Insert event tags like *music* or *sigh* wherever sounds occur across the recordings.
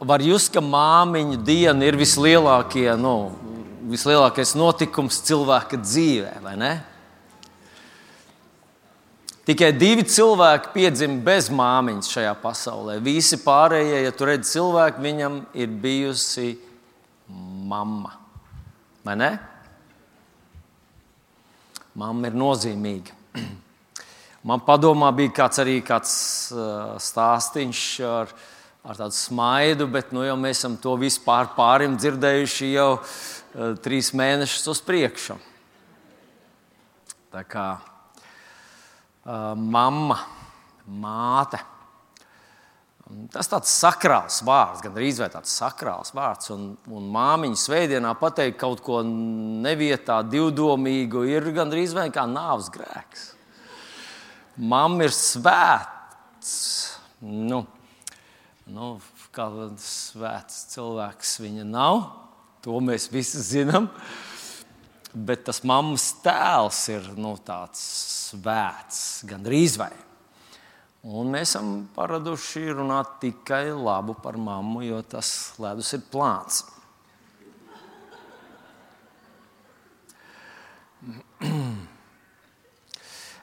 var just, ka māmiņu diena ir vislielākie, nu, vislielākais notikums cilvēka dzīvē, vai ne? Tikai divi cilvēki piedzima bez māmiņas šajā pasaulē. Visi pārējie, ja tu redzi cilvēku, viņam ir bijusi mamma. Vai ne? Mamma ir nozīmīga. *clears throat* Man padomā bija kāds arī kāds stāstīns ar, ar tādu smaidu, bet nu, mēs esam to vispār pārim dzirdējuši jau trīs mēnešus uz priekšu. Tā kā uh, mamma, māte. Tas ir tāds sakrāls vārds, gan arī tāds sakrāls vārds. Un, un māmiņa svētdienā pateikt kaut ko nevietā, divdomīgu, ir gandrīz vai kā nāves grēks. Mamma ir svēts. Nu, nu, kā svēts cilvēks viņa nav, to mēs visi zinām. Bet tas mammas tēls ir nu, tāds svēts, gandrīz vai. Un mēs esam paraduši runāt tikai labu par mammu, jo tas ledus ir plāns.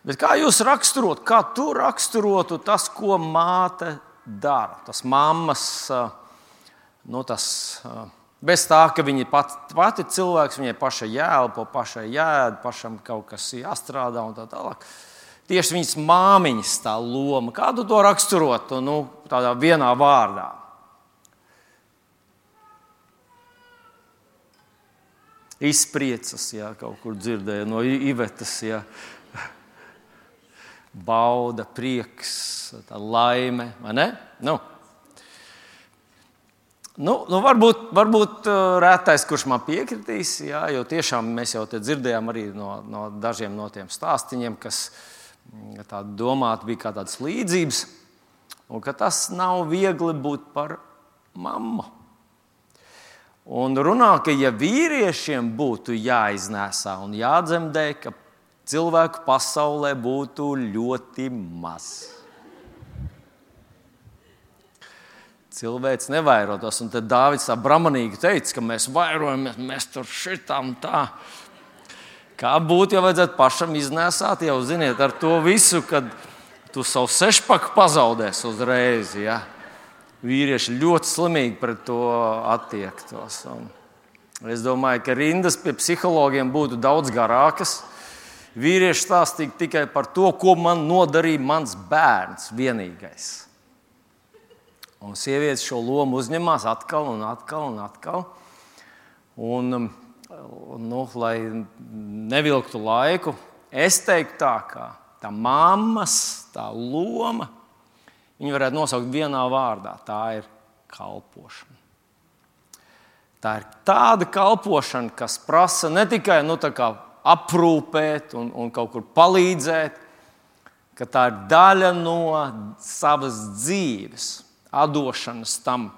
Bet kā jūs raksturot, kā tu raksturotu tas, ko māte dara? Tas mammas, nu, tas, bez tā, ka viņa pat, pati cilvēks, viņai pašai jāelpo, pašai jāēd, pašam kaut kas jāstrādā un tā tālāk tieši viņas māmiņas tā loma. Kādu to raksturotu nu, tādā vienā vārdā? Izpriecas, jā, kaut kur dzirdēju no Ivetas. Jā. Bauda, prieks, laime? Nu. Nu, nu varbūt varbūt uh, rētais, kurš man piekritīs, jā, jo tiešām mēs jau dzirdējām arī no, no dažiem no tiem stāstiem, kas ir tā domāt, bija kā tādas līdzības, un ka tas nav viegli būt par mammu. Un runā, ka ja vīriešiem būtu jāiznēsā un jādzemdē, ka cilvēku pasaulē būtu ļoti maz. Cilvēks nevairotos, un tad Dārvids tā bramanīgi teica, ka mēs vairojamies, mēs tur šitām tā. Kā būtu, ja vajadzētu pašam iznēsāt, jau ziniet, ar to visu, kad tu savu sešpaku pazaudēsi uzreiz. Ja? Vīrieši ļoti slimīgi pret to attiektos. Un es domāju, ka rindas pie psihologiem būtu daudz garākas. Vīrieši stāstīja tikai par to, ko man nodarīja mans bērns vienīgais. Un sievietes šo lomu uzņemās atkal un atkal un atkal. Un, um, nu, lai nevilktu laiku, es teiktu tā, ka tā mammas, tā loma, viņu varētu nosaukt vienā vārdā. Tā ir kalpošana. Tā ir tāda kalpošana, kas prasa ne tikai nu, aprūpēt un, un kaut kur palīdzēt, ka tā ir daļa no savas dzīves, atdošanas tam,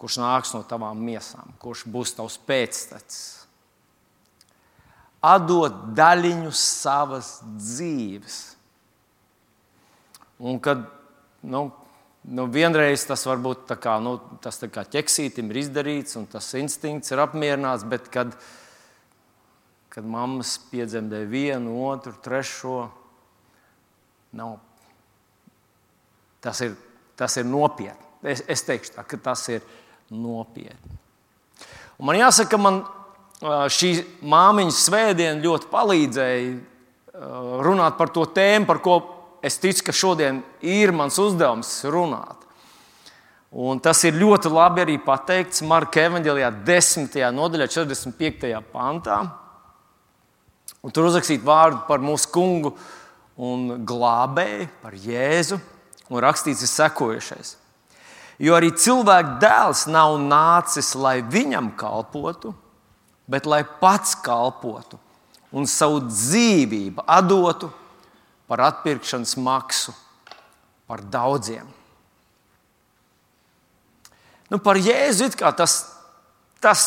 kurš nāks no tavām miesām, kurš būs tavs pēctecis. Atdot daļiņu savas dzīves. Un kad nu, nu vienreiz tas varbūt tā kā, nu, tas tā kā ķeksītim ir izdarīts, un tas instinkts ir apmierināts, bet kad, kad mammas piedzemdē vienu, otru, trešo, nu, tas, ir, tas ir nopietni. Es, es teikšu tā, ka tas ir nopietni. Un man jāsaka, man šī māmiņas svētdiena ļoti palīdzēja runāt par to tēmu, par ko es ticu, ka šodien ir mans uzdevums runāt. Un tas ir ļoti labi arī pateikts Marka Evanģelijā, 10. nodaļā, 45. pantā. Un tur uzrakstīt vārdu par mūsu kungu un glābēju, par Jēzu. Un rakstīts ir sekojušais. Jo arī cilvēka dēls nav nācis, lai viņam kalpotu, bet lai pats kalpotu un savu dzīvību atdotu par atpirkšanas maksu par daudziem. Nu, par Jēzu tas, tas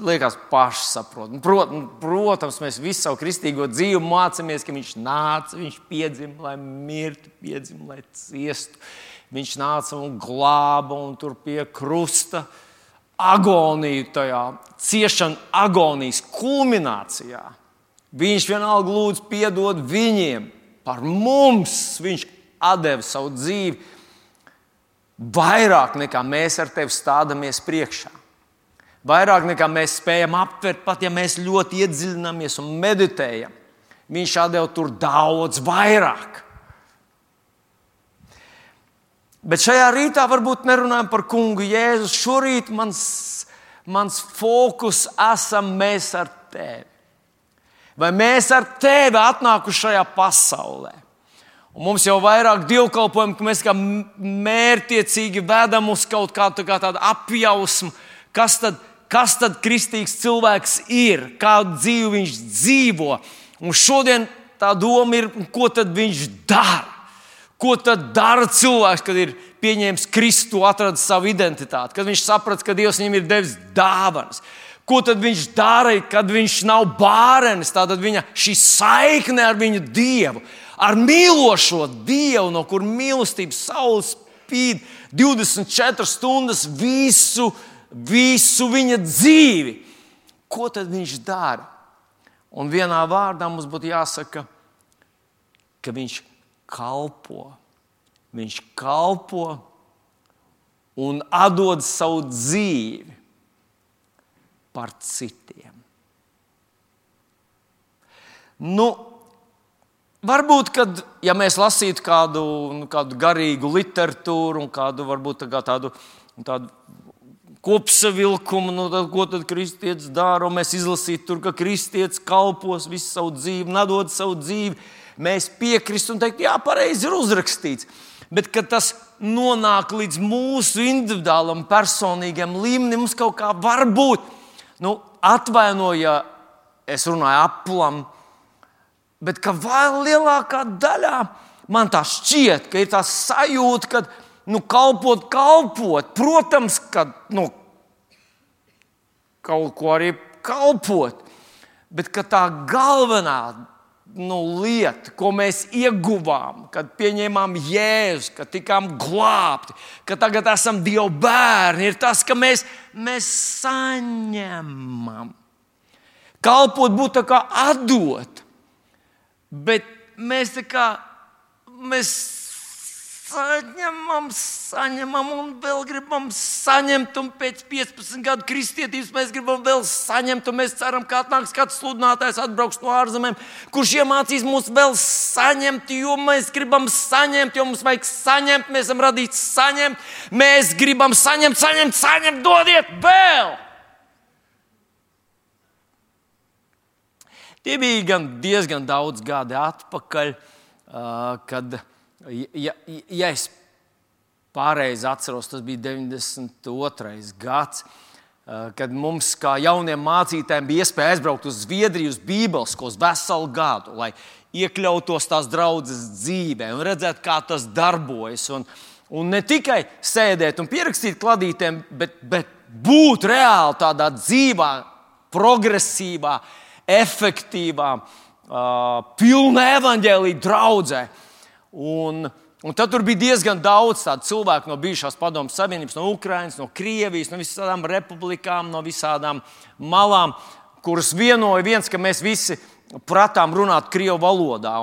liekas pašsaprotami. Prot, protams, mēs visu savu kristīgo dzīvi mācāmies, ka viņš nāca, viņš piedzima, lai mirtu, piedzima, lai ciestu Viņš nāca un glāba un tur pie krusta agoniju, tajā ciešanu agonijas kulminācijā. Viņš vienalga lūdz piedot viņiem par mums. Viņš deva savu dzīvi vairāk nekā mēs ar tevi stādamies priekšā. Vairāk nekā mēs spējam aptvert, pat ja mēs ļoti iedziļināmies un meditējam. Viņš deva tur daudz vairāk. Bet šajā rītā varbūt nerunājam par kungu Jēzu. Šorīt mans, mans fokus esam mēs ar tevi. Vai mēs ar tevi atnākuši šajā pasaulē? Un mums jau vairāk dievkalpojumu, ka mēs kā mērķiecīgi vedam uz kaut kādu kā tādu apjausmu, kas tad, kas tad kristīgs cilvēks ir, kādu dzīvi viņš dzīvo. Un šodien tā doma ir, ko tad viņš dara. Ko tad dara cilvēks, kad ir pieņēmis Kristu, atradis savu identitāti, kad viņš saprata, ka Dievs viņam ir devis dāvanas? Ko tad viņš dara, kad viņš nav bērns? Tātad viņa šī saikne ar viņu Dievu, ar mīlošo Dievu, no kur mīlestības saules spīd 24 stundas visu, visu viņa dzīvi. Ko tad viņš dara? Un vienā vārdā mums būtu jāsaka, ka viņš kalpo. Viņš kalpo un atdod savu dzīvi par citiem. Nu, varbūt, kad ja mēs lasītu kādu, nu, kādu garīgu literatūru un kādu varbūt tā tādu, tādu kopsavilkumu, nu, tad, ko tad kristietis dara. Mēs izlasītu, tur, ka kristietis kalpos visu savu dzīvi, nedod savu dzīvi mēs piekristu un teikt, jā, pareizi ir uzrakstīts. Bet, kad tas nonāk līdz mūsu individuālam, personīgam līmenim, mums kaut kā var būt, nu, atvainoja, es runāju aplam, bet ka vēl lielākā daļā man tā šķiet, ka ir tā sajūta, ka nu, kalpot, kalpot, protams, ka nu, kaut ko arī kalpot, bet tā galvenā nu, lieta, ko mēs ieguvām, kad pieņēmām jēzu, kad tikām glābti, ka tagad esam Dieva bērni, ir tas, ka mēs, mēs saņemam. Kalpot būtu kā atdot, bet mēs tā kā mēs saņemam, saņemam un vēl gribam saņemt. Un pēc 15 gadu kristietības mēs gribam vēl saņemt. Mēs ceram, ka atnāks kāds sludinātājs, atbrauks no ārzemēm, kurš iemācīs mūs vēl saņemt, jo mēs gribam saņemt, jo mums vajag saņemt. Mēs esam radīti saņemt. Mēs gribam saņemt, saņemt, saņemt, dodiet vēl! Tie bija diezgan daudz gadi atpakaļ, kad ja, ja es pareizi atceros, tas bija 92. gads. Eh, kad mums, kā jauniem mācītājiem, bija iespēja aizbraukt uz Zviedriju, uz Bībeles skolas veselu gadu, lai iekļautos tās draudzes dzīvē un redzētu, kā tas darbojas. Un, un ne tikai sēdēt un pierakstīt kladītēm, bet, bet būt reāli tādā dzīvā, progresīvā, efektīvā, uh, pilnā evaņģēlīja draudzē. Un, un tad tur bija diezgan daudz cilvēku no bijušās padomjas Savienības, no Ukrainas, no Krievijas, no visām republikām, no visām malām, kuras vienoja viens, ka mēs visi pratām runāt Krievu valodā.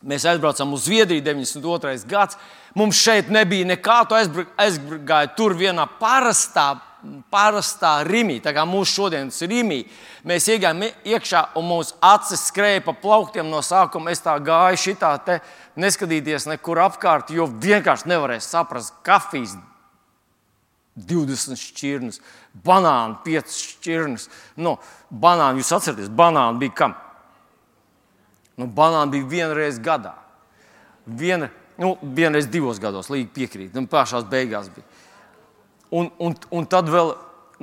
Mēs aizbraucam uz Zviedriju 92. gads. Mums šeit nebija nekā, tu aizgāji tur vienā parastā parastā rīmī, tā kā mūsu šodienas rīmī. Mēs iegājām iekšā un mūsu acis skrēja pa plauktiem no sākuma. Es tā gāju šitā te, neskatīties nekur apkārt, jo vienkārši nevarēju saprast kafijas 20 šķirnes, banānu 5 šķirnes. Nu, banāni, jūs atceraties, banāni bija kam? Nu, banāni bija vienreiz gadā. Viena, nu, vienreiz divos gados, līdzi piekrīt. Nu, pašās beigās bija. Un, un, un tad vēl,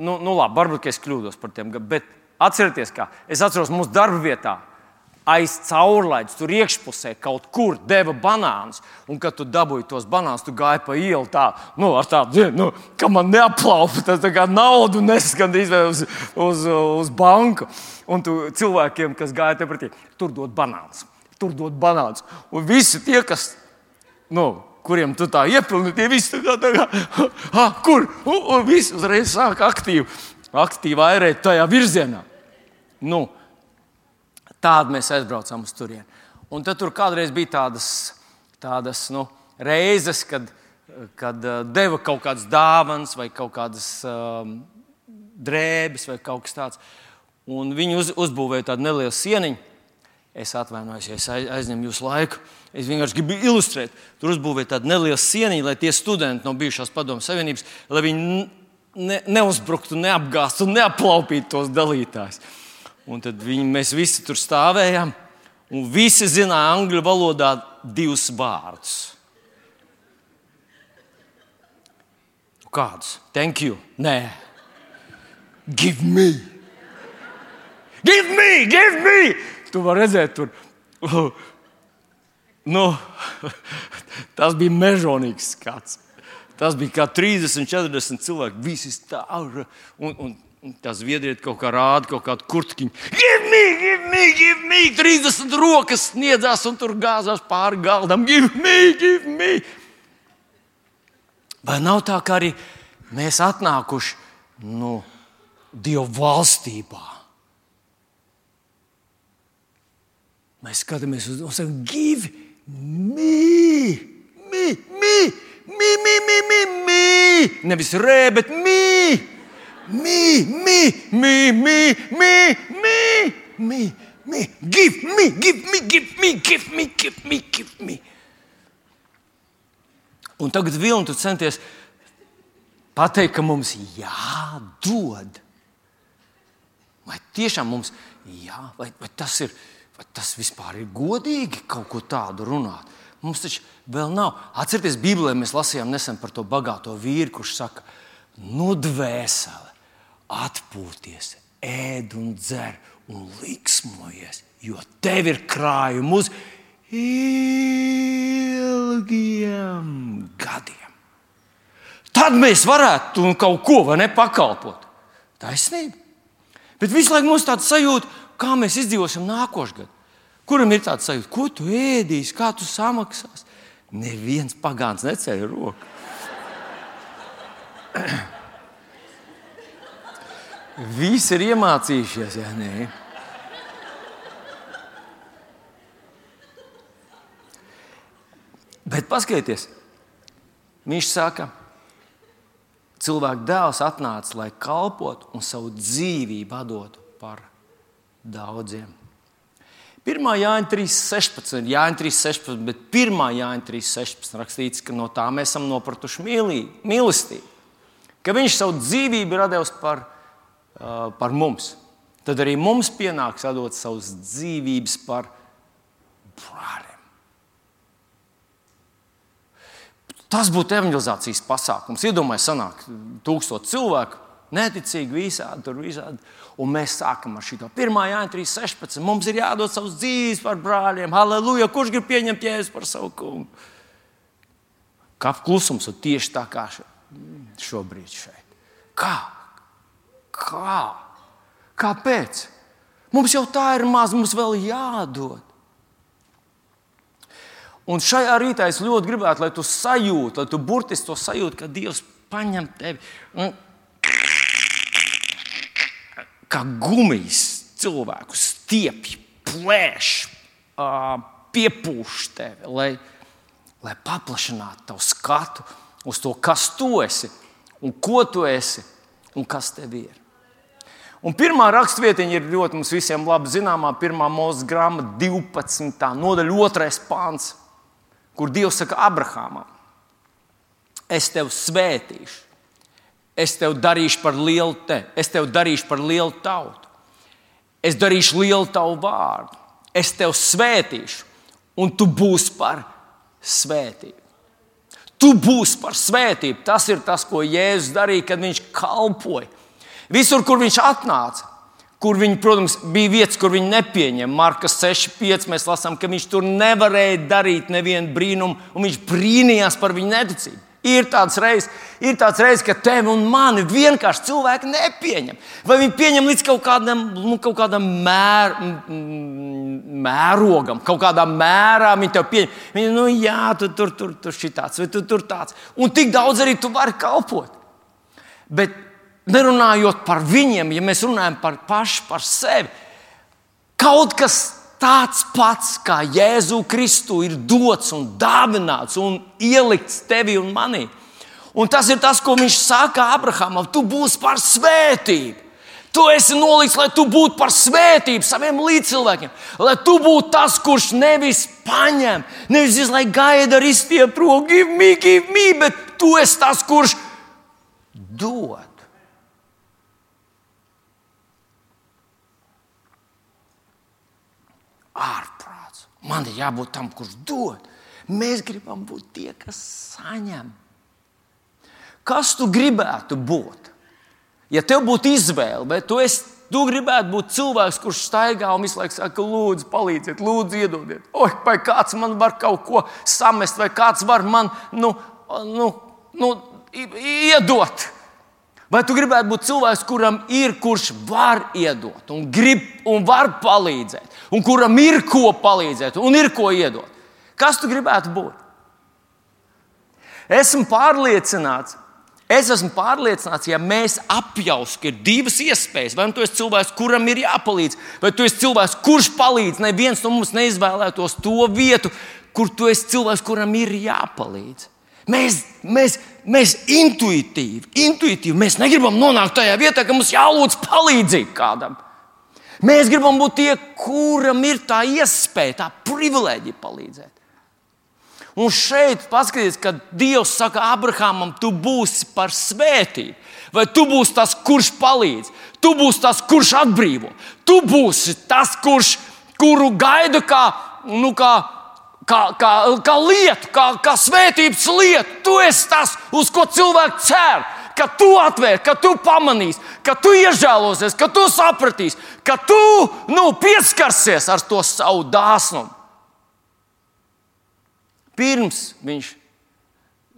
nu, nu labi, varbūt es kļūdos par tiem, bet atcerieties, kā es atceros mūsu darba vietā. Aiz caurlaides, tur iekšpusē kaut kur deva banānus. Un, kad tu dabūji tos banānus, tu gāji pa ielu tā, nu, ar tādu, nu, ka man neaplaupa tas tā kā naudu nes gandrīz uz, uz, uz banku. Un tu cilvēkiem, kas gāja te pretī, tur dod banānus. Tur dod banānus. Un visi tie, kas, nu, kuriem tu tā iepilni, tie visi tā kā, tā kā ha, kur? Un, un viss uzreiz sāk aktīvi, aktīvi airēt tajā virzienā. Nu, tādi mēs aizbraucām uz turieni. Un tad tur kādreiz bija tādas, tādas nu, reizes, kad, kad uh, deva kaut kādas dāvanas vai kaut kādas um, drēbes vai kaut kas tāds. Un viņi uz, uzbūvēja tādu nelielu sieniņu. Es atvainojos, ja es aizņemu jūsu laiku. Es vienkārši gribu ilustrēt. Tur uzbūvēja tādu nelielu sieniņu, lai tie studenti no bijušās padomu savienības, lai viņi ne, neuzbruktu, neapgāztu, neaplaupītu tos dalītājus. Un tad viņi, mēs visi tur stāvējām, un visi zināja angļu valodā divus vārdus. Kādus? Thank you. Nē, give me! Give me! Give me! Tu vari redzēt, tur *laughs* Nu, *laughs* tas bija mežonīgs skats. Tas bija kā 30, 40 cilvēki. Visi stāv. Un, un, un tas viedriet kaut kā rāda, kaut kādu kurtkiņu. Give me, give me, give me! 30 rokas sniedzās un tur gāzās pāri galdam. Give me, give me! Vai nav tā, ka arī mēs atnākuši nu, Dieva valstībā? Mēs skatāmies uz to, sakām, give me! mī, mī, mī, mī, mī, mī, mī. Nevis rē, bet mī, mī, mī, mī, mī, mī, mī, mī, mī. Give me, give me, give me, give me, give me, give me. Un tagad vilni tu centies pateikt, ka mums jādod. Vai tiešām mums jā, vai, vai tas ir? Vai tas vispār ir godīgi kaut ko tādu runāt? Mums taču vēl nav. Atcerieties, Bībelē mēs lasījām nesen par to bagāto vīru, kurš saka, nu, dvēseli, atpūties, ēd un dzer un liksmojies, jo tev ir krājumi uz ilgiem gadiem. Tad mēs varētu kaut ko vai ne pakalpot. Taisnība. Bet visu laiku mums tāds sajūta, kā mēs izdzīvosim nākošais gads. Kuram ir tāds sajūta, ko tu ēdīsi, kā tu samaksāsi? Neviens pagāns neceļ roku. *clears throat* Visi ir iemācījušies, ja nē. Bet paskatieties, viņš saka, cilvēka dēls atnāca, lai kalpotu un savu dzīvību dotu par daudziem. 1. Jāņa 3.16, Jāņa 3.16, bet 1. Jāņa 3.16 rakstīts, ka no tā mēs esam nopratuši mīlestību. Ka viņš savu dzīvību ir devis par, uh, par mums. Tad arī mums pienāks atdot savas dzīvības par brāļiem. Tas būtu evanģelizācijas pasākums. Iedomājieties, sanāk tūkstoši cilvēku, neticīgi visādi, tur visādi. Un mēs sākam ar šo 1. jāņa 3.16. Mums ir jādod savas dzīves par brāļiem. Halleluja! Kurš grib pieņemt jēzu par savu kungu? Kāp klusums ir tieši tā kā šobrīd šeit. Kā? Kā? Kāpēc? Mums jau tā ir maz, mums vēl jādod. Un šajā rītā es ļoti gribētu, lai tu sajūti, lai tu burtiski to sajūti, ka Dievs paņem tevi un kā gumijas cilvēku stiepj, plēš, piepūš tevi, lai, lai paplašinātu tavu skatu uz to, kas tu esi un ko tu esi un kas tev ir. Un pirmā raksturvietiņa ir ļoti mums visiem labi zināmā. Pirmā mūža grāmata, 12. nodaļa, 2. pāns, kur Dievs saka Abrahamam: Es tevi svētīšu, es tevi darīšu par lielu te, es tevi darīšu par lielu tautu. Es darīšu lielu tavu vārdu, es tevi svētīšu, un tu būsi par svētību. Tu būsi par svētību. Tas ir tas, ko Jēzus darīja, kad viņš kalpoja. Visur, kur viņš atnāca, kur viņi, protams, bija vietas, kur viņi nepieņem. Markas 6,5 mēs lasām, ka viņš tur nevarēja darīt nevienu brīnumu, un viņš brīnījās par viņu neticību. Ir tāds reizes, ir tāds reizes, ka tevi un mani vienkārši cilvēki nepieņem. Vai viņi pieņem līdz kaut kādam, nu, kaut kādam mēr, mērogam, kaut kādā mērā viņi tev pieņem. Viņi, nu, jā, tu tur, tur, tur šitāds, vai tu tur tāds. Un tik daudz arī tu vari kalpot. Bet nerunājot par viņiem, ja mēs runājam par pašu par sevi, kaut kas tāds pats kā Jēzu Kristu ir dots un dāvināts un ielikts tevi un manī. Un tas ir tas, ko viņš saka Abrahamam. Tu būsi par svētību. Tu esi nolikts, lai tu būtu par svētību saviem līdzcilvēkiem. Lai tu būtu tas, kurš nevis paņem, nevis lai gaida ar izstiept roku, give me, give me, bet tu esi tas, kurš dod. Ārprāts. Man ir jābūt tam, kurš dod. Mēs gribam būt tie, kas saņem. Kas tu gribētu būt? Ja tev būtu izvēle, vai tu, esi, tu gribētu būt cilvēks, kurš staigā un visu laiku saka, lūdzu, palīdziet, lūdzu, iedodiet. Oi, vai kāds man var kaut ko samest, vai kāds var man nu, nu, nu, iedot. Vai tu gribētu būt cilvēks, kuram ir, kurš var iedot, un grib un var palīdzēt, un kuram ir ko palīdzēt, un ir ko iedot? Kas tu gribētu būt? Esmu pārliecināts, es esmu pārliecināts, ja mēs apjausim, ka ir divas iespējas, vai nu tu esi cilvēks, kuram ir jāpalīdz, vai tu esi cilvēks, kurš palīdz. Neviens no mums neizvēlētos to vietu, kur tu esi cilvēks, kuram ir jāpalīdz. Mēs, mēs, mēs intuitīvi, intuitīvi mēs negribam nonākt tajā vietā, ka mums jālūdz palīdzību kādam. Mēs gribam būt tie, kuram ir tā iespēja, tā privilēģija palīdzēt. Un šeit paskatieties, kad Dievs saka Abrahamam, tu būsi par svētību, vai tu būsi tas, kurš palīdz, tu būsi tas, kurš atbrīvo, tu būsi tas, kurš, kuru gaidu kā, nu, kā kā, kā, kā lietu, kā, kā svētības lietu. Tu esi tas, uz ko cilvēki cer. Ka tu atvērs, ka tu pamanīsi, ka tu iežēlosies, ka tu sapratīsi, ka tu nu, pieskarsies ar to savu dāsnumu. Pirms viņš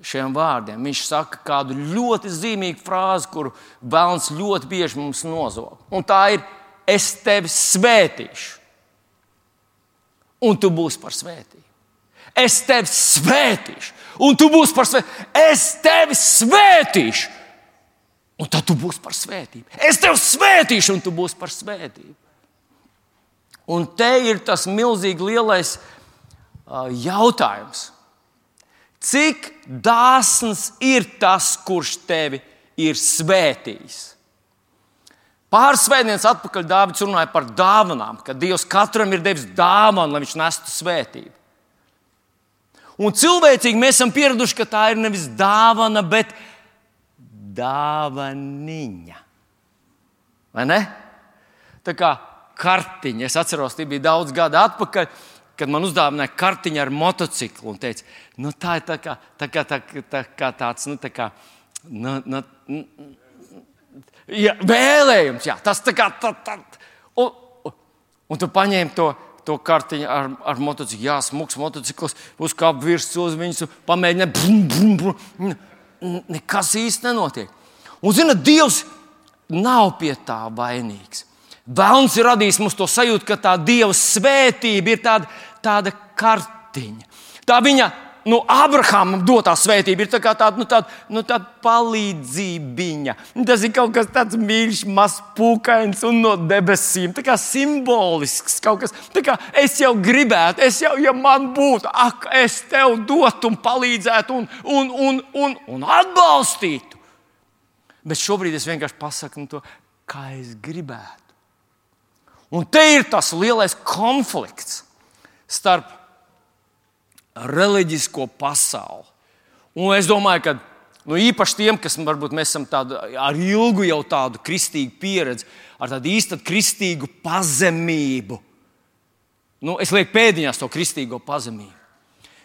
šiem vārdiem. Viņš saka kādu ļoti zīmīgu frāzi, kuru Vēlns ļoti bieži mums nozog. Un tā ir: Es tevi svētīšu, un tu būsi par svētību. Es tevi svētīšu, un tu būsi par svētību. Es tevi svētīšu, un tad tu būsi par svētību. Es tevi svētīšu, un tu būsi par svētību. Un te ir tas milzīgi lielais uh, jautājums. Cik dāsns ir tas, kurš tevi ir svētījis? Pāris svētdienas atpakaļ Dārvids runāja par dāvanām, ka Dievs katram ir devis dāvanu, lai viņš nestu svētību. Un cilvēcīgi mēs esam pieraduši, ka tā ir nevis dāvana, bet dāvaniņa. Vai ne? Tā kā kartiņa. Es atceros, tie bija daudz gadu atpakaļ, kad man uzdāvināja kartiņu ar motociklu. Un teica, nu, tā ir tā kā, tā kā, tā, tā kā tāds, nu, tā kā, nu, nu, ja, vēlējums. Jā, tas tā kā, tā, tā. Un, un tu paņēmi to to kartiņu ar, ar motociklu. Jā, smūgs motociklis, uzkāpa virsū uz viņas, pamēģina. Brum, brum, brum. Nekas īsti nenotiek. Un, zinot, Dievs nav pie tā vainīgs. Vēlns ir radījis mums to sajūtu, ka tā Dieva svētība ir tāda, tāda kartiņa. Tā viņa nu, Abrahamam dotā svētība ir tā tāda, nu, tāda, nu, tāda palīdzība. Tas ir kaut kas tāds mīļš, mazs pūkains un no debesīm. Tā kā simbolisks kaut kas. Kā es jau gribētu, es jau, ja man būtu, ak, es tev dotu un palīdzētu un, un, un, un, un atbalstītu. Bet šobrīd es vienkārši pasaku to, kā es gribētu. Un te ir tas lielais konflikts starp reliģisko pasauli. Un es domāju, ka nu, īpaši tiem, kas varbūt mēs esam tādu, ar ilgu jau tādu kristīgu pieredzi, ar tādu īstu kristīgu pazemību. Nu, es lieku pēdiņās to kristīgo pazemību.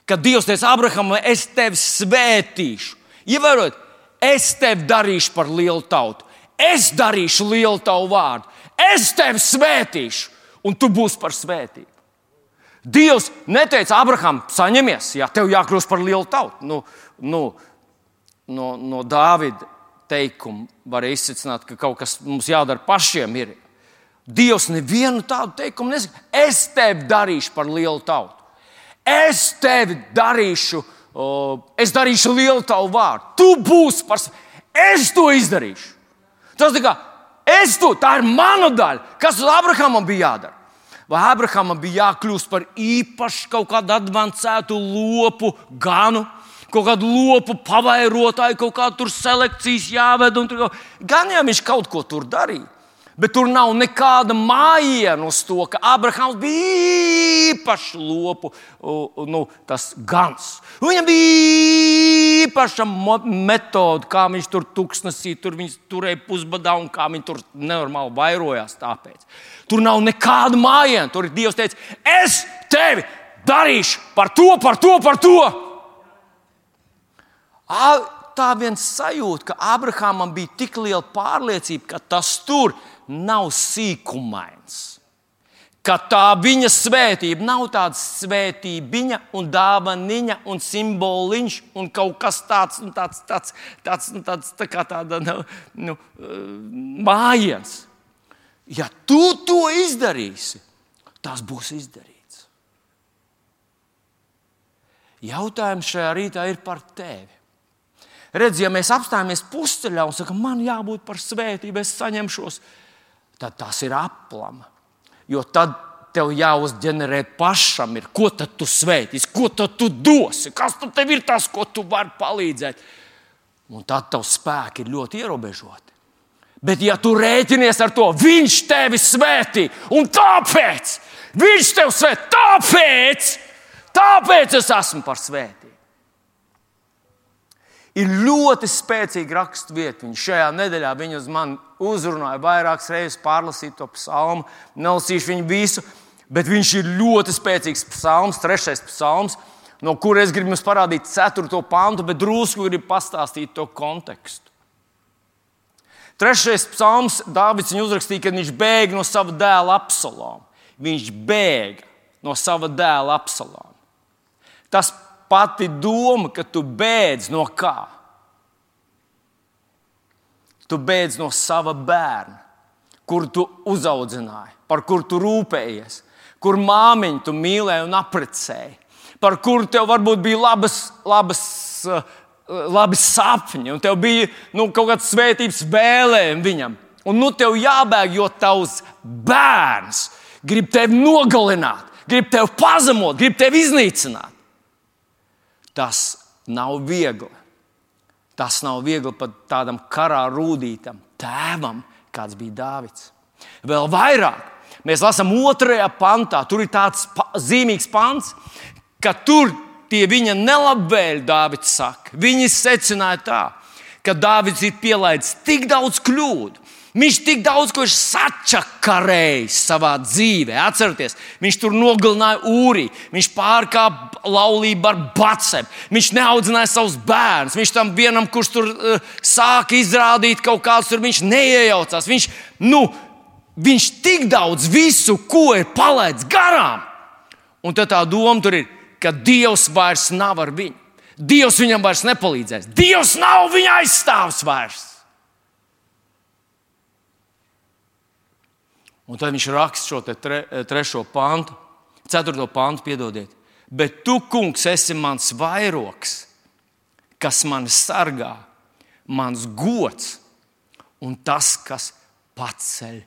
Kad Dievs teica Abrahamam, es tevi svētīšu, ievērot, es tevi darīšu par lielu tautu, es darīšu lielu tavu vārdu, es tevi svētīšu, un tu būsi par svētību. Dievs neteica, Abraham, saņemies, ja tev jākļūst par lielu tautu. Nu, nu, no, no Dāvida teikuma var izsvecināt, ka kaut kas mums jādara pašiem. Ir. Dievs nevienu tādu teikumu nesaka. Es tevi darīšu par lielu tautu. Es tevi darīšu, es darīšu lielu tavu vārdu. Tu būsi par sevi. Es to izdarīšu. Tas tā kā es to, tā ir mana daļa. Kas Abrahamam bija jādara? Vai Abrahamam bija jākļūst par īpašu kaut kādu avansētu lopu ganu, kaut kādu lopu pavairotāju, kaut kādu selekcijas jāved. Gan jau viņš kaut ko tur darīja. Bet tur nav nekāda mājiņa uz to, ka Abrahams bija īpašs lopu nu, gans. Viņam bija īpaša metode, kā viņš tur tuksnesī, tur viņš turēja pusbadā un kā viņš tur nenormāli vairojās. Tāpēc. Tur nav nekāda mājiņa. Tur Dievs teicis, es tevi darīšu par to, par to, par to. Tā viens sajūta, ka Abrahamam bija tik liela pārliecība, ka tas tur nav sīkumains. Ka tā viņa svētība nav tāda svētība, un dāvaniņa, un simboliņš, un kaut kas tāds, nu, tāds, tāds, tāds, nu, tāds tā kā tāda nu, nu, mājiens. Ja tu to izdarīsi, tas būs izdarīts. Jautājums šajā rītā ir par tevi. Redz, ja mēs apstājamies pusceļā un sakām, man jābūt par svētību, es saņemšos, tad tas ir aplama. Jo tad tev jāuzģenerē pašam, ir, ko tad tu svētīsi, ko tad tu dosi, kas tev ir tas, ko tu vari palīdzēt. Un tad tavs spēki ir ļoti ierobežoti. Bet, ja tu rēķinies ar to, viņš tevi svētī, un tāpēc viņš tevi svētī, tāpēc, tāpēc es esmu par svētību ir ļoti spēcīga raksturvieta. Viņa šajā nedēļā viņa uz mani uzrunāja vairākas reizes, pārlasīja to psalmu. Nelasīšu viņu visu, bet viņš ir ļoti spēcīgs psalms, trešais psalms, no kuras es gribu jums parādīt ceturto pantu, bet drusku gribu pastāstīt to kontekstu. Trešais psalms Dārvids uzrakstīja, kad viņš bēga no sava dēla apsolām. Viņš bēga no sava dēla apsolām. Tas pati doma, ka tu bēdz no kā? Tu bēdz no sava bērna, kuru tu uzaudzināji, par kuru tu rūpējies, kur māmiņu tu mīlēji un apprecēji, par kuru tev varbūt bija labas, labas, uh, labi sapņi, un tev bija nu, kaut kāds svētības vēlējums viņam. Un nu tev jābēg, jo tavs bērns grib tevi nogalināt, grib tevi pazemot, grib tevi iznīcināt. Tas nav viegli. Tas nav viegli pat tādam karā rūtītam tēvam, kāds bija Dāvids. Vēl vairāk mēs lasām otrajā pantā, tur ir tāds zīmīgs pants, ka tur tie viņa nelabvēlīgi, Dāvids saka. Viņi secināja tā, ka Dāvids ir pielaidis tik daudz kļūdu, Viņš tik daudz ko ir sačakarējis savā dzīvē. Atcerieties, viņš tur nogalināja ūrī, viņš pārkāpa laulību ar bacēm, viņš neaudzināja savus bērnus. Viņš tam vienam, kurš tur uh, sāka izrādīt kaut kādus, tur viņš neiejaucās. Viņš, nu, viņš tik daudz visu, ko ir palaidis garām. Un tā doma tur ir, ka Dievs vairs nav ar viņu. Dievs viņam vairs nepalīdzēs. Dievs nav viņa aizstāvs vairs. Un tad viņš raksta šo tre, trešo pantu, ceturto pantu, piedodiet. Bet tu, kungs, esi mans vairoks, kas mani sargā, mans gods un tas, kas paceļ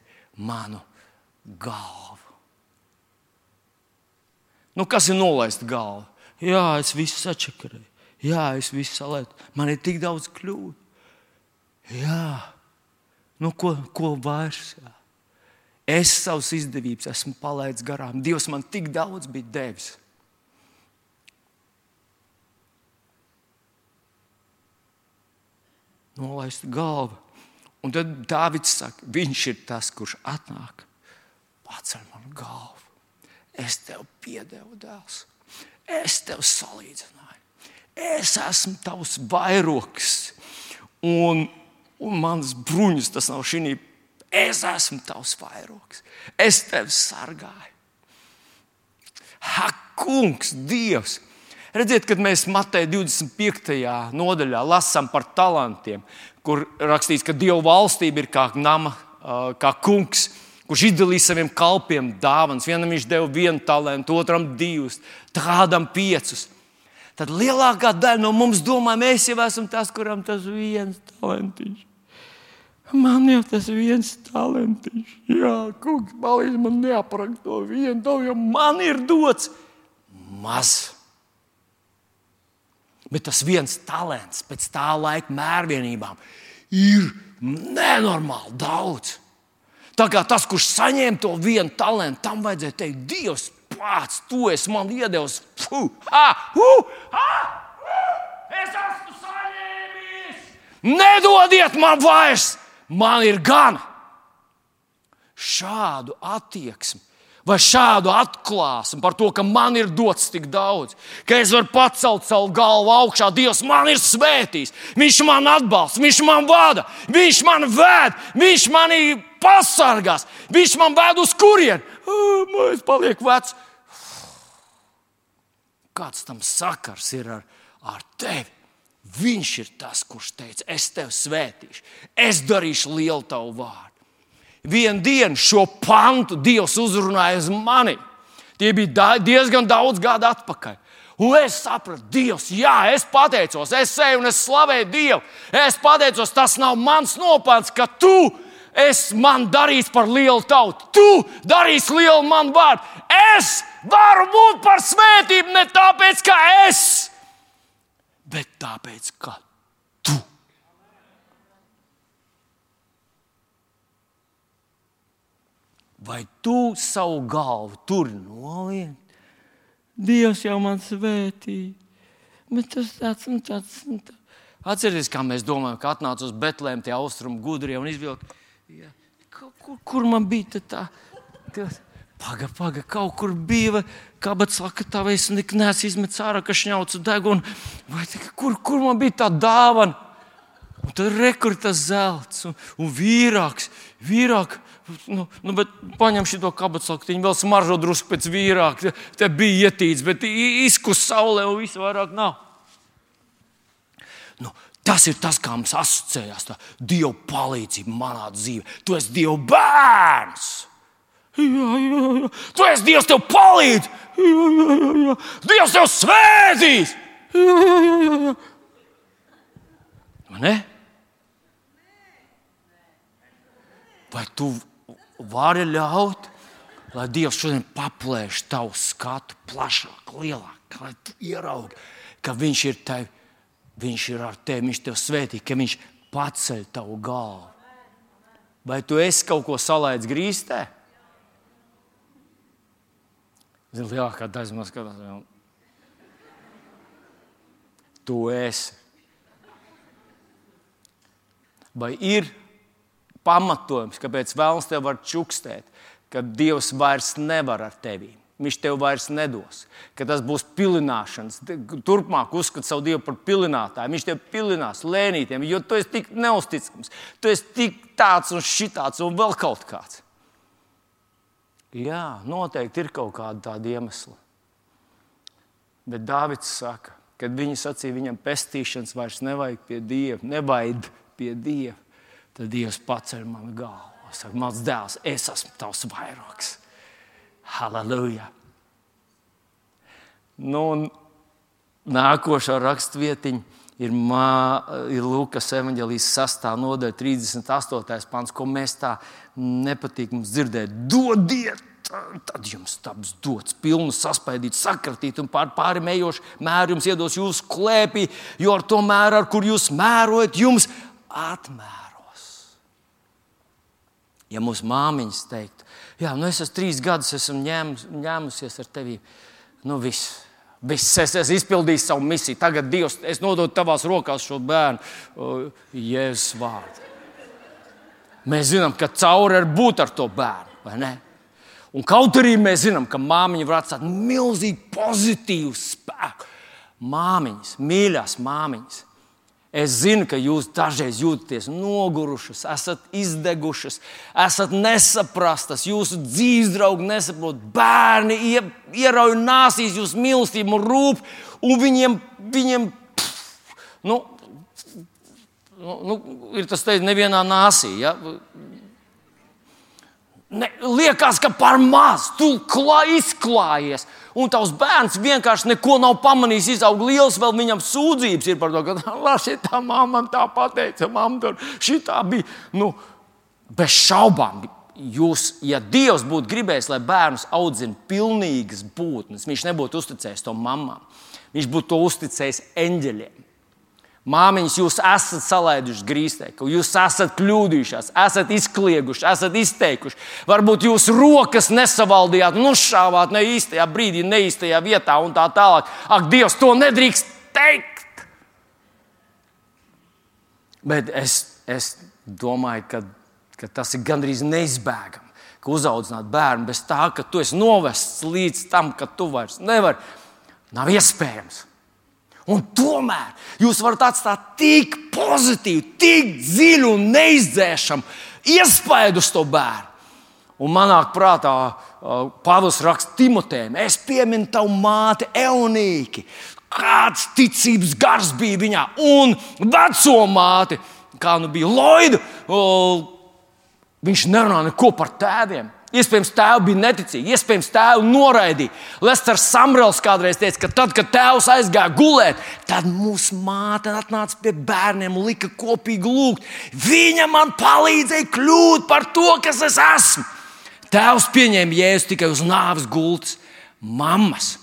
manu galvu. Nu, kas ir nolaist galvu? Jā, es visu sačakarēju, jā, es visu salētu. Man ir tik daudz kļūdu. Jā, nu, ko, ko vairs? Jā. Es savus izdevības esmu palaidis garām. Dievs man tik daudz bija devis. Nolaist galvu. Un tad Dārvids saka, viņš ir tas, kurš atnāk, paceļ manu galvu. Es tev piedevu, dēls. Es tev salīdzināju. Es esmu tavs vairoks. Un, un mans bruņas, tas nav šī Es esmu tavs vairogs, es tevi sargāju. Ha, kungs, Dievs! Redziet, kad mēs Mateja 25. nodaļā lasām par talantiem, kur rakstīts, ka Dieva valstība ir kā nama, kā kungs, kurš izdalīja saviem kalpiem dāvanas. Vienam viņš deva vienu talantu, otram divus, kādam piecus. Tad lielākā daļa no mums domā, mēs jau esam tas, kuram tas viens talants. Man jau tas viens talants. Jā, kungs, palīdz man neaprakst to vienu, to jau man ir dots maz. Bet tas viens talants pēc tā laika mērvienībām ir nenormāli daudz. Tā kā tas, kurš saņēma to vienu talantu, tam vajadzēja teikt, Dievs, pats, tu esi man iedevis. Es esmu saņēmis. Nedodiet man vairs, man ir gan. Šādu attieksmi vai šādu atklāsmu par to, ka man ir dots tik daudz, ka es varu pacelt savu galvu augšā. Dievs man ir svētījis, Viņš man atbalsta, Viņš man vada, Viņš man ved, Viņš mani pasargās, Viņš man ved uz kurieni. Es palieku vecs. Kāds tam sakars ir ar, ar tevi? Viņš ir tas, kurš teica, es tevi svētīšu, es darīšu lielu tavu vārdu vienu dienu šo pantu Dievs uzrunāja uz mani. Tie bija diezgan daudz gadu atpakaļ. Un es sapratu, Dievs, jā, es pateicos, es eju un es slavēju Dievu. Es pateicos, tas nav mans nopelns, ka tu esi man darījis par lielu tautu. Tu darīsi lielu manu vārdu. Es varu būt par svētību ne tāpēc, ka es, bet tāpēc, ka vai tu savu galvu tur noliec? Dievs jau man svētīja. Bet tas tāds un tāds. Un tāds. Atcerieties, kā mēs domājam, ka atnāca uz Betlēmu tie austrumu gudrie un izvilka. Ja, kur, kur man bija tā? Pagaid, pagaid, kaut kur bija. Kāpēc saka, tā vai es neesmu izmetis ārā, ka šņaucu degunu? Vai kur, kur man bija tā dāvana? Un tad rekurors zelts un, un vīrāks. vīrāk, Nu, nu, bet paņem šo kabatsaktiņu, vēl smaržo drusku pēc vīrāka. Te bija ietīts, bet izkus saulē un viss vairāk nav. Nu, tas ir tas, kā mums asociējās. Tā Dieva palīdzība manā dzīvē. Tu esi Dieva bērns. Jā, jā, jā. Tu esi Dievs, tev palīdz. Jā, jā, jā, jā. Dievs tev svētīs. Jā, jā, jā, jā. Vai tu vari ļaut, lai Dievs šodien paplēš tavu skatu plašāk, lielāk, lai tu ieraugi, ka Viņš ir tev, Viņš ir ar tevi, Viņš tev svētī, ka Viņš paceļ tavu galvu. Vai tu esi kaut ko salaidis grīstē? Lielākā daļa man skatās, tu esi. Vai ir pamatojums, kāpēc vēlams tev var čukstēt, ka Dievs vairs nevar ar tevi. Viņš tev vairs nedos, ka tas būs pilināšanas. Turpmāk uzskat savu Dievu par pilinātāju. Viņš tev pilinās lēnītiem, jo tu esi tik neusticams. Tu esi tik tāds un šitāds un vēl kaut kāds. Jā, noteikti ir kaut kāda tāda iemesla. Bet Dārvids saka, kad viņi sacīja, viņam pestīšanas vairs nevajag pie Dieva, nevajag pie Dieva tad Dievs paceļ man galvu. Saka, mans dēls, es esmu tavs vairogs. Halleluja! Nu, nākošā raksturvietiņa ir, mā, ir Lūkas evanģelijas 6. nodaļa, 38. pants, ko mēs tā nepatīk mums dzirdēt. Dodiet! Tad jums taps dots, pilnu saspaidīt, sakratīt, un pār pāri mējošu mēru jums iedos jūsu klēpī, jo ar to mēru, ar kur jūs mērojat, jums atmēr. Ja mūsu māmiņas teiktu, jā, nu es esmu trīs gadus esmu ņēmus, ņēmusies ar tevi, nu viss. Viss, es esmu izpildījis savu misiju. Tagad, Dievs, es nododu tavās rokās šo bērnu, Jēzus vārdu. Mēs zinām, ka cauri ir būt ar to bērnu, vai ne? Un kaut arī mēs zinām, ka māmiņa var atstāt milzīgi pozitīvu spēku. Māmiņas, mīļās māmiņas, Es zinu, ka jūs dažreiz jūtaties nogurušas, esat izdegušas, esat nesaprastas, jūsu dzīves draugi nesaprot, bērni ierauj nāsīs jūsu mīlestību rūp, un viņiem, viņiem pff, nu, nu, nu, ir tas teikt, nevienā nāsī. Ja? Ne, liekas, ka par maz tu klā, izklājies. Un tavs bērns vienkārši neko nav pamanījis, izaug liels, vēl viņam sūdzības ir par to, ka *laughs* šī tā mamma tā pateica, mamma tur šī tā bija. Nu, bez šaubām, jūs, ja Dievs būtu gribējis, lai bērnus audzina pilnīgas būtnes, viņš nebūtu uzticējis to mammām. Viņš būtu to uzticējis eņģeļiem. Māmiņas, jūs esat salaiduši grīstē, ka jūs esat kļūdījušās, esat izklieguši, esat izteikuši. Varbūt jūs rokas nesavaldījāt, nošāvāt ne īstajā brīdī, ne īstajā vietā un tā tālāk. Ak, Dievs, to nedrīkst teikt! Bet es, es domāju, ka, ka tas ir gandrīz neizbēgami. Ka uzaudzināt bērnu bez tā, ka tu esi novests līdz tam, ka tu vairs nevari, nav iespējams. Un tomēr jūs varat atstāt tik pozitīvu, tik dziļu un neizdzēšamu iespaidu uz to bērnu. Un manā prātā Pāvils raksta Timotejam, es pieminu tavu māti Eunīki. Kāds ticības gars bija viņā, un veco māti, kā nu bija Loida, viņš nerunā neko par tēviem. Iespējams, tēvs bija neticīgs, iespējams, tēvs noraidīja. Lesters Samrels kādreiz teica, ka tad, kad tēvs aizgāja gulēt, tad mūsu māte atnāca pie bērniem un lika kopīgi lūgt. Viņa man palīdzēja kļūt par to, kas es esmu. Tēvs pieņēma jēzu tikai uz nāves gultas. Mammas,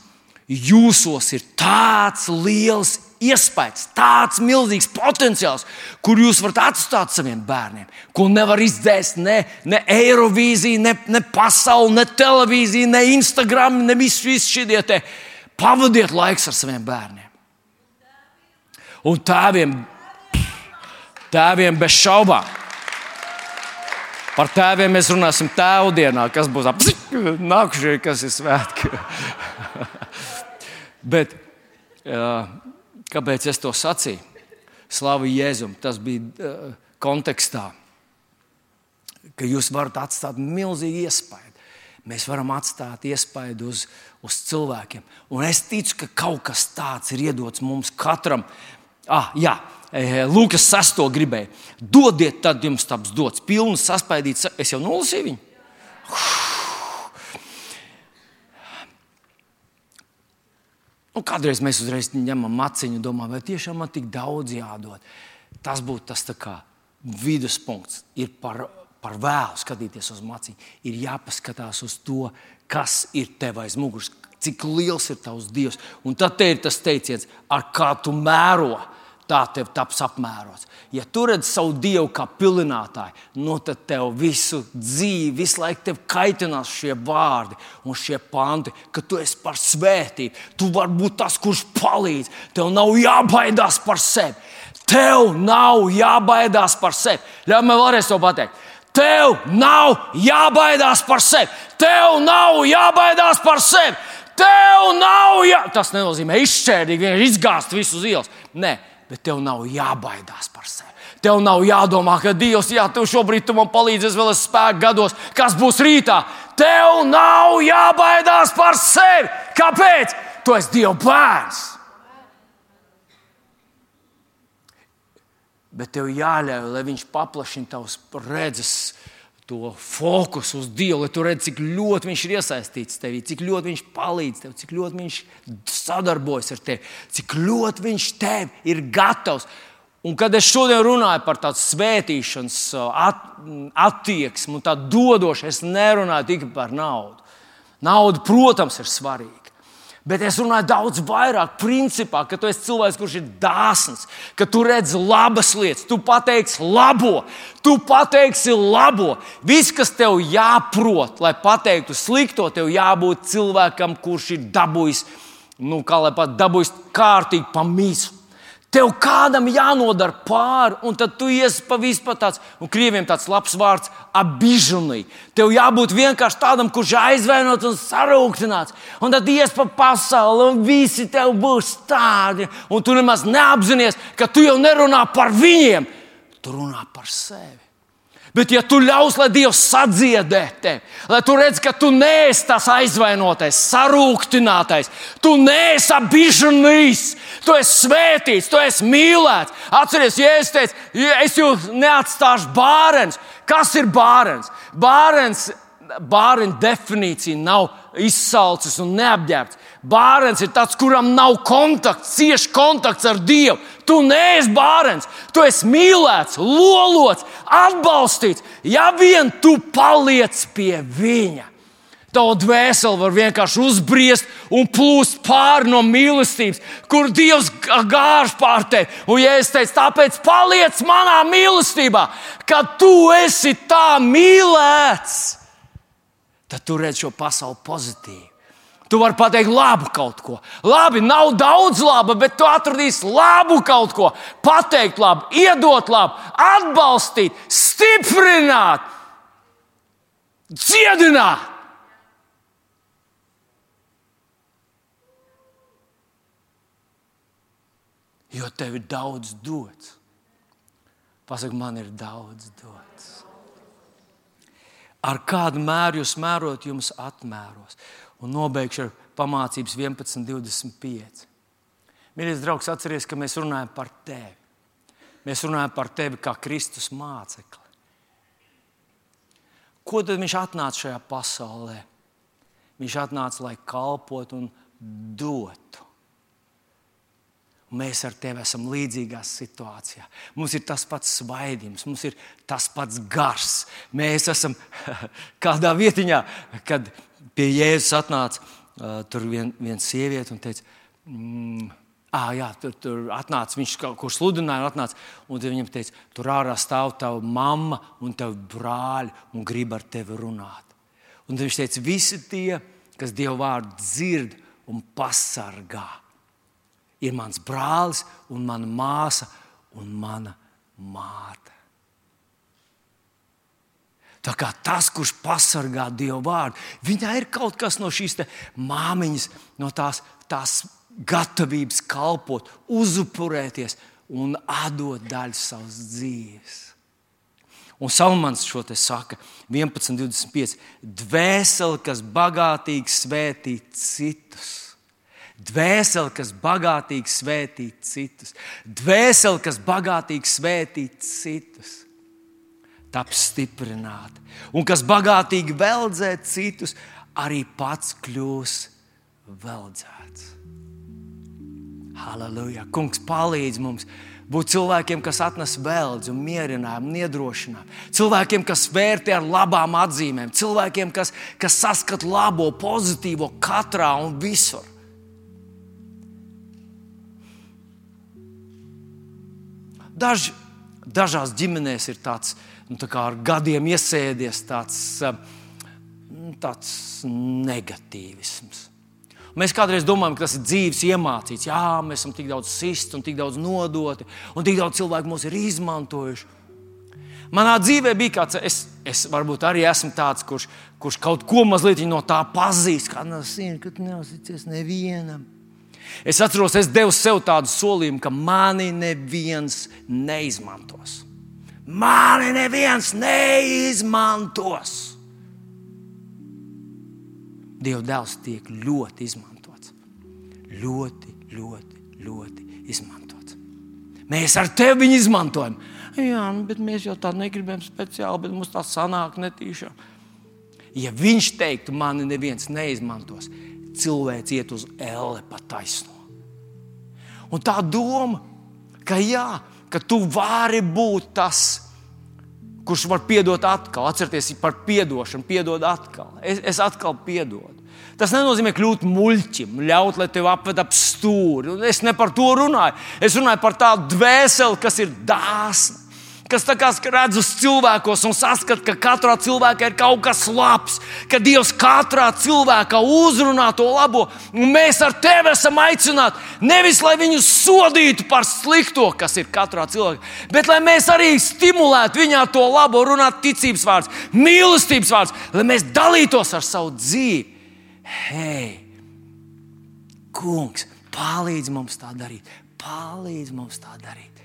jūsos ir tāds liels iespējas, tāds milzīgs potenciāls, kur jūs varat atstāt saviem bērniem, ko nevar izdzēst ne, ne Eirovīzija, ne, ne pasaule, ne televīzija, ne Instagram, ne visi vis šie te. Pavadiet laiks ar saviem bērniem. Un tēviem, tēviem bez šaubām. Par tēviem mēs runāsim tēvu dienā, kas būs ap *laughs* nākušie, kas ir svētki. *laughs* Bet uh, Kāpēc es to sacīju? Slavu Jēzum, tas bija uh, kontekstā, ka jūs varat atstāt milzīgu iespaidu. Mēs varam atstāt iespaidu uz, uz cilvēkiem. Un es ticu, ka kaut kas tāds ir iedots mums katram. Ah, jā, eh, Lūkas 6. gribēja. Dodiet, tad jums taps dots. Pilnu saspaidīts. Es jau nolasīju viņu. Uf. Un nu, kādreiz mēs uzreiz ņemam maciņu domājam, vai tiešām man tik daudz jādod. Tas būtu tas viduspunkts. Ir par, par vēlu skatīties uz maciņu. Ir jāpaskatās uz to, kas ir tev aiz muguras, cik liels ir tavs dievs. Un tad te ir tas teiciens, ar kā tu mēro tā tev taps apmērots. Ja tu redz savu dievu kā pilinātāju, nu tad tev visu dzīvi, visu laiku tev kaitinās šie vārdi un šie panti, ka tu esi par svētību. Tu vari būt tas, kurš palīdz. Tev nav jābaidās par sevi. Tev nav jābaidās par sevi. Ļauj man vēlreiz to pateikt. Tev nav jābaidās par sevi. Tev nav jābaidās par sevi. Tev nav jā... Tas nenozīmē izšķērdīgi, vienkārši izgāzt visu uz ielas. Nē, bet tev nav jābaidās par sevi. Tev nav jādomā, ka Dievs, jā, tu šobrīd tu man palīdzēs vēl es spēku gados, kas būs rītā. Tev nav jābaidās par sevi. Kāpēc? Tu esi Dieva bērns. Bet tev jāļauj, lai Viņš paplašina tavus redzes to fokusu uz Dievu, lai tu redzi, cik ļoti Viņš ir iesaistīts tevī, cik ļoti Viņš palīdz tev, cik ļoti Viņš sadarbojas ar tevi, cik ļoti Viņš tev ir gatavs. Un kad es šodien runāju par tādu svētīšanas at, attieksmi un tādu dodošu, es nerunāju tikai par naudu. Nauda, protams, ir svarīga. Bet es runāju daudz vairāk, principā, ka tu esi cilvēks, kurš ir dāsns, ka tu redzi labas lietas, tu pateiksi labo, tu pateiksi labo. Viss, kas tev jāprot, lai pateiktu slikto, tev jābūt cilvēkam, kurš ir dabūjis, nu, kā lai pat dabūjis kārtīgi pa mīsu. Tev kādam jānodara pāri, un tad tu iesi pa vispār tāds, un krieviem tāds labs vārds - abižunī. Tev jābūt vienkārši tādam, kurš aizvainots un sarūktināts. Un tad ies pa pasauli, un visi tev būs tādi, un tu nemaz neapzinājies, ka tu jau nerunā par viņiem, tu runā par sevi. Bet, ja tu ļaus, lai Dievs sadziedē tevi, lai tu redz, ka tu neesi tas aizvainotais, sarūktinātais, tu neesi abižanīs, tu esi svētīts, tu esi mīlēts. Atcerieties, ja es teicu, es jūs neatstāšu bārens. Kas ir bārens? Bārens, bārens definīcija nav izsalcis un neapģērbts. Bārens ir tāds, kuram nav kontakts, cieši kontakts ar Dievu. Tu neesi bārens, tu esi mīlēts, lolots, atbalstīts. Ja vien tu paliec pie viņa, tava dvēsele var vienkārši uzbriest un plūst pāri no mīlestības, kur Dievs gāž pār tevi. Un, ja es teicu, tāpēc paliec manā mīlestībā, ka tu esi tā mīlēts, tad tu redz šo pasauli pozitīvi. Tu vari pateikt labu kaut ko. Labi, nav daudz laba, bet tu atradīsi labu kaut ko. Pateikt labu, iedot labu, atbalstīt, stiprināt, dziedināt. Jo tev ir daudz dots. Pasaka, man ir daudz dots. Ar kādu mēru jūs mērot, jums atmēros un nobeigšu ar pamācības 11.25. Mīļais draugs, atcerieties, ka mēs runājam par tevi. Mēs runājam par tevi kā Kristus mācekli. Ko tad viņš atnāca šajā pasaulē? Viņš atnāca, lai kalpotu un dotu. Un mēs ar tevi esam līdzīgā situācijā. Mums ir tas pats svaidījums, mums ir tas pats gars. Mēs esam *laughs* kādā vietiņā, kad pie Jēzus atnāca tur vien, viena sieviete un teica, mm, Ah, jā, tur, tur atnāca viņš, kurš sludināja, atnāca, un viņam teica, tur ārā stāv tava mamma un tavi brāļi un grib ar tevi runāt. Un viņš teica, visi tie, kas Dieva vārdu dzird un pasargā, ir mans brālis un mana māsa un mana māte. Tā kā tas, kurš pasargā Dievu vārdu, viņai ir kaut kas no šīs māmiņas, no tās, tās gatavības kalpot, uzupurēties un atdot daļu savas dzīves. Un Salmans šo te saka, 11.25. Dvēseli, kas bagātīgi svētī citus. Dvēseli, kas bagātīgi svētī citus. Dvēseli, kas bagātīgi svētī citus taps stiprināti. Un kas bagātīgi veldzē citus, arī pats kļūs veldzēts. Halleluja! Kungs palīdz mums! būt cilvēkiem, kas atnes vēlzi, un mierinājumu, iedrošinājumu, cilvēkiem, kas vērtē ar labām atzīmēm, cilvēkiem, kas, kas saskata labo, pozitīvo katrā un visur. Daž, dažās ģimenēs ir tāds, nu, ar gadiem iesēdies tāds, eh, nu, tāds negatīvisms. Mēs kādreiz domājam, ka tas ir dzīves iemācīts. Jā, mēs esam tik daudz sisti un tik daudz nodoti, un tik daudz cilvēku mūs ir izmantojuši. Manā dzīvē bija kāds, es, es varbūt arī esmu tāds, kurš, kurš kaut ko mazliet no tā pazīst. Kā nezinu, kad neuzticies nevienam. Es atceros, es devu sev tādu solījumu, ka mani neviens neizmantos mani neviens neizmantos. Dieva dēls tiek ļoti izmantots. Ļoti, ļoti, ļoti izmantots. Mēs ar tevi viņu izmantojam. Jā, nu, bet mēs jau tādu negribam speciāli, bet mums tā sanāk netīšām. Ja viņš teiktu, mani neviens neizmantos, cilvēks iet uz elle pa taisno. Un tā doma, ka jā, ka tu vari būt tas, kurš var piedot atkal. Atcerieties par atdošanu, piedod atkal. Es, es atkal piedodu. Tas nenozīmē kļūt muļķim, ļaut, lai tevi apved ap stūri. Es ne par to runāju. Es runāju par tādu dvēseli, kas ir dāsna. Kas redz uz cilvēkos un saskata, ka katrā cilvēkā ir kaut kas labs, ka Dievs katrā cilvēkā uzrunā to labo, un mēs ar tevi esam aicināti nevis lai viņus sodītu par slikto, kas ir katrā cilvēkā, bet lai mēs arī stimulētu viņā to labo, runāt ticības vārds, mīlestības vārds, lai mēs dalītos ar savu dzīvi. Hei, kungs, palīdz mums tā darīt, palīdz mums tā darīt.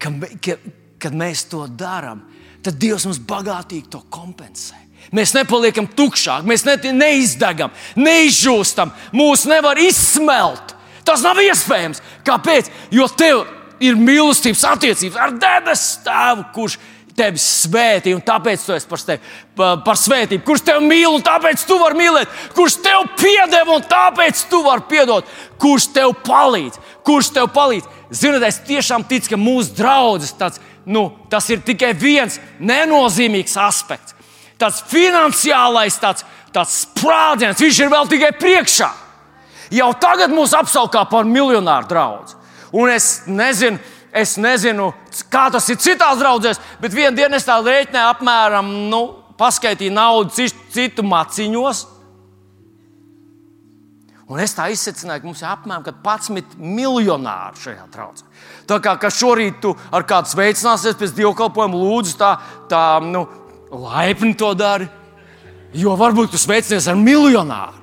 Ka, ka, kad mēs to darām, tad Dievs mums bagātīgi to kompensē. Mēs nepaliekam tukšāki, mēs ne, neizdegam, neizžūstam, mūs nevar izsmelt. Tas nav iespējams. Kāpēc? Jo tev ir mīlestības attiecības ar debesu tēvu, kurš tevi svētī, un tāpēc tu esi par, tevi, par svētību. Kurš tevi mīl, un tāpēc tu vari mīlēt, kurš tev piedeva, un tāpēc tu vari piedot, kurš tev palīdz, kurš tev palīdz. Ziniet, es tiešām ticu, ka mūsu draugs tāds nu, tas ir tikai viens nenozīmīgs aspekts. Tas finansiālais, tāds, tāds sprādziens, viņš ir vēl tikai priekšā. Jau tagad mūs apskaukā par miljonāru draugu. Un es nezinu, es nezinu, kā tas ir citās draudzēs, bet vienā dienā es tā rēķināju apmēram, nu, paskaitīju naudu citu maciņos. Un es tā izsveicināju, ka mums ir apmēram 11 miljonāri šajā traucē. Tā kā šorīt tu ar kādu sveicināsies pēc dievkalpojuma, lūdzu, tā, tā nu, laipni to dari. Jo varbūt tu sveicinies ar miljonāru.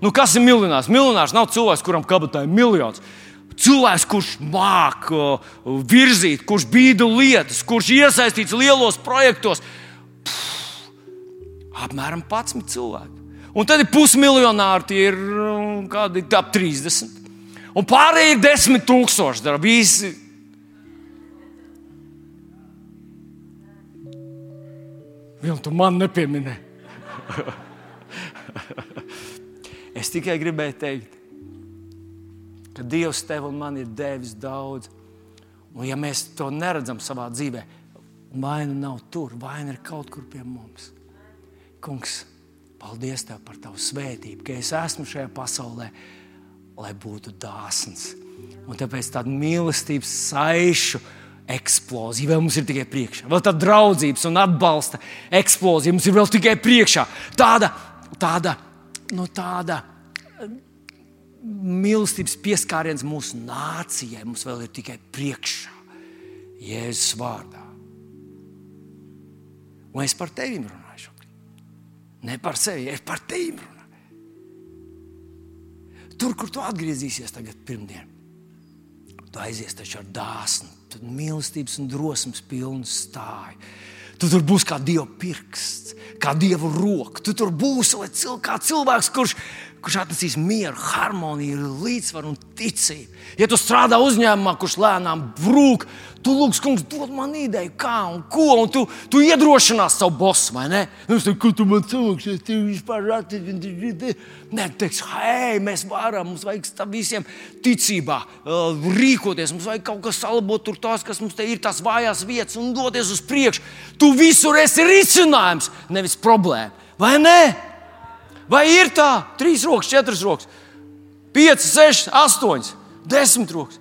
Nu, kas ir miljonārs? Miljonārs nav cilvēks, kuram kabatā ir miljons. Cilvēks, kurš māca virzīt, kurš bīda lietas, kurš iesaistīts lielos projektos. Pff, apmēram 11 cilvēki. Un tad ir pusmiljonāri, tie ir um, kādi ap 30. Un pārējie ir 10 tūkstoši. Visi. Vienu tu man nepieminēji. *laughs* es tikai gribēju teikt, ka Dievs tev un man ir devis daudz. Un ja mēs to neredzam savā dzīvē, vaina nav tur, vaina ir kaut kur pie mums. Kungs, Paldies Tev par Tavu svētību, ka es esmu šajā pasaulē, lai būtu dāsns. Un tāpēc tāda mīlestības saišu eksplozija vēl mums ir tikai priekšā. Vēl tāda draudzības un atbalsta eksplozija mums ir vēl tikai priekšā. Tāda, tāda, nu, tāda mīlestības pieskāriens mūsu nācijai mums vēl ir tikai priekšā. Jēzus vārdā. Un es par tevi runāju. Ne par sevi, es par tevi runāju. Tur, kur tu atgriezīsies tagad pirmdien, tu aizies taču ar dāsnu, mīlestības un drosmes pilnu stāju. Tu tur būsi kā dieva pirksts, kā dieva roka. Tu tur būsi cil, kā cilvēks, kurš, kurš atnesīs mieru, harmoniju, līdzsvaru un ticību. Ja tu strādā uzņēmumā, kurš lēnām brūk, Tu lūdz, kungs, dod man ideju, kā un ko, un tu, tu iedrošinās savu bosu, vai ne? Nu, es teicu, ka tu man cilvēks, tev vispār attīstīsi. Nē, teiks, hei, mēs varam, mums vajag tam visiem ticībā rīkoties. Mums vajag kaut kas salabot tur tās, kas mums te ir tās vājās vietas un doties uz priekšu. Tu visur esi risinājums, nevis problēma. Vai ne? Vai ir tā? Trīs rokas, četras rokas, piecas, sešas, astoņas, desmit rokas.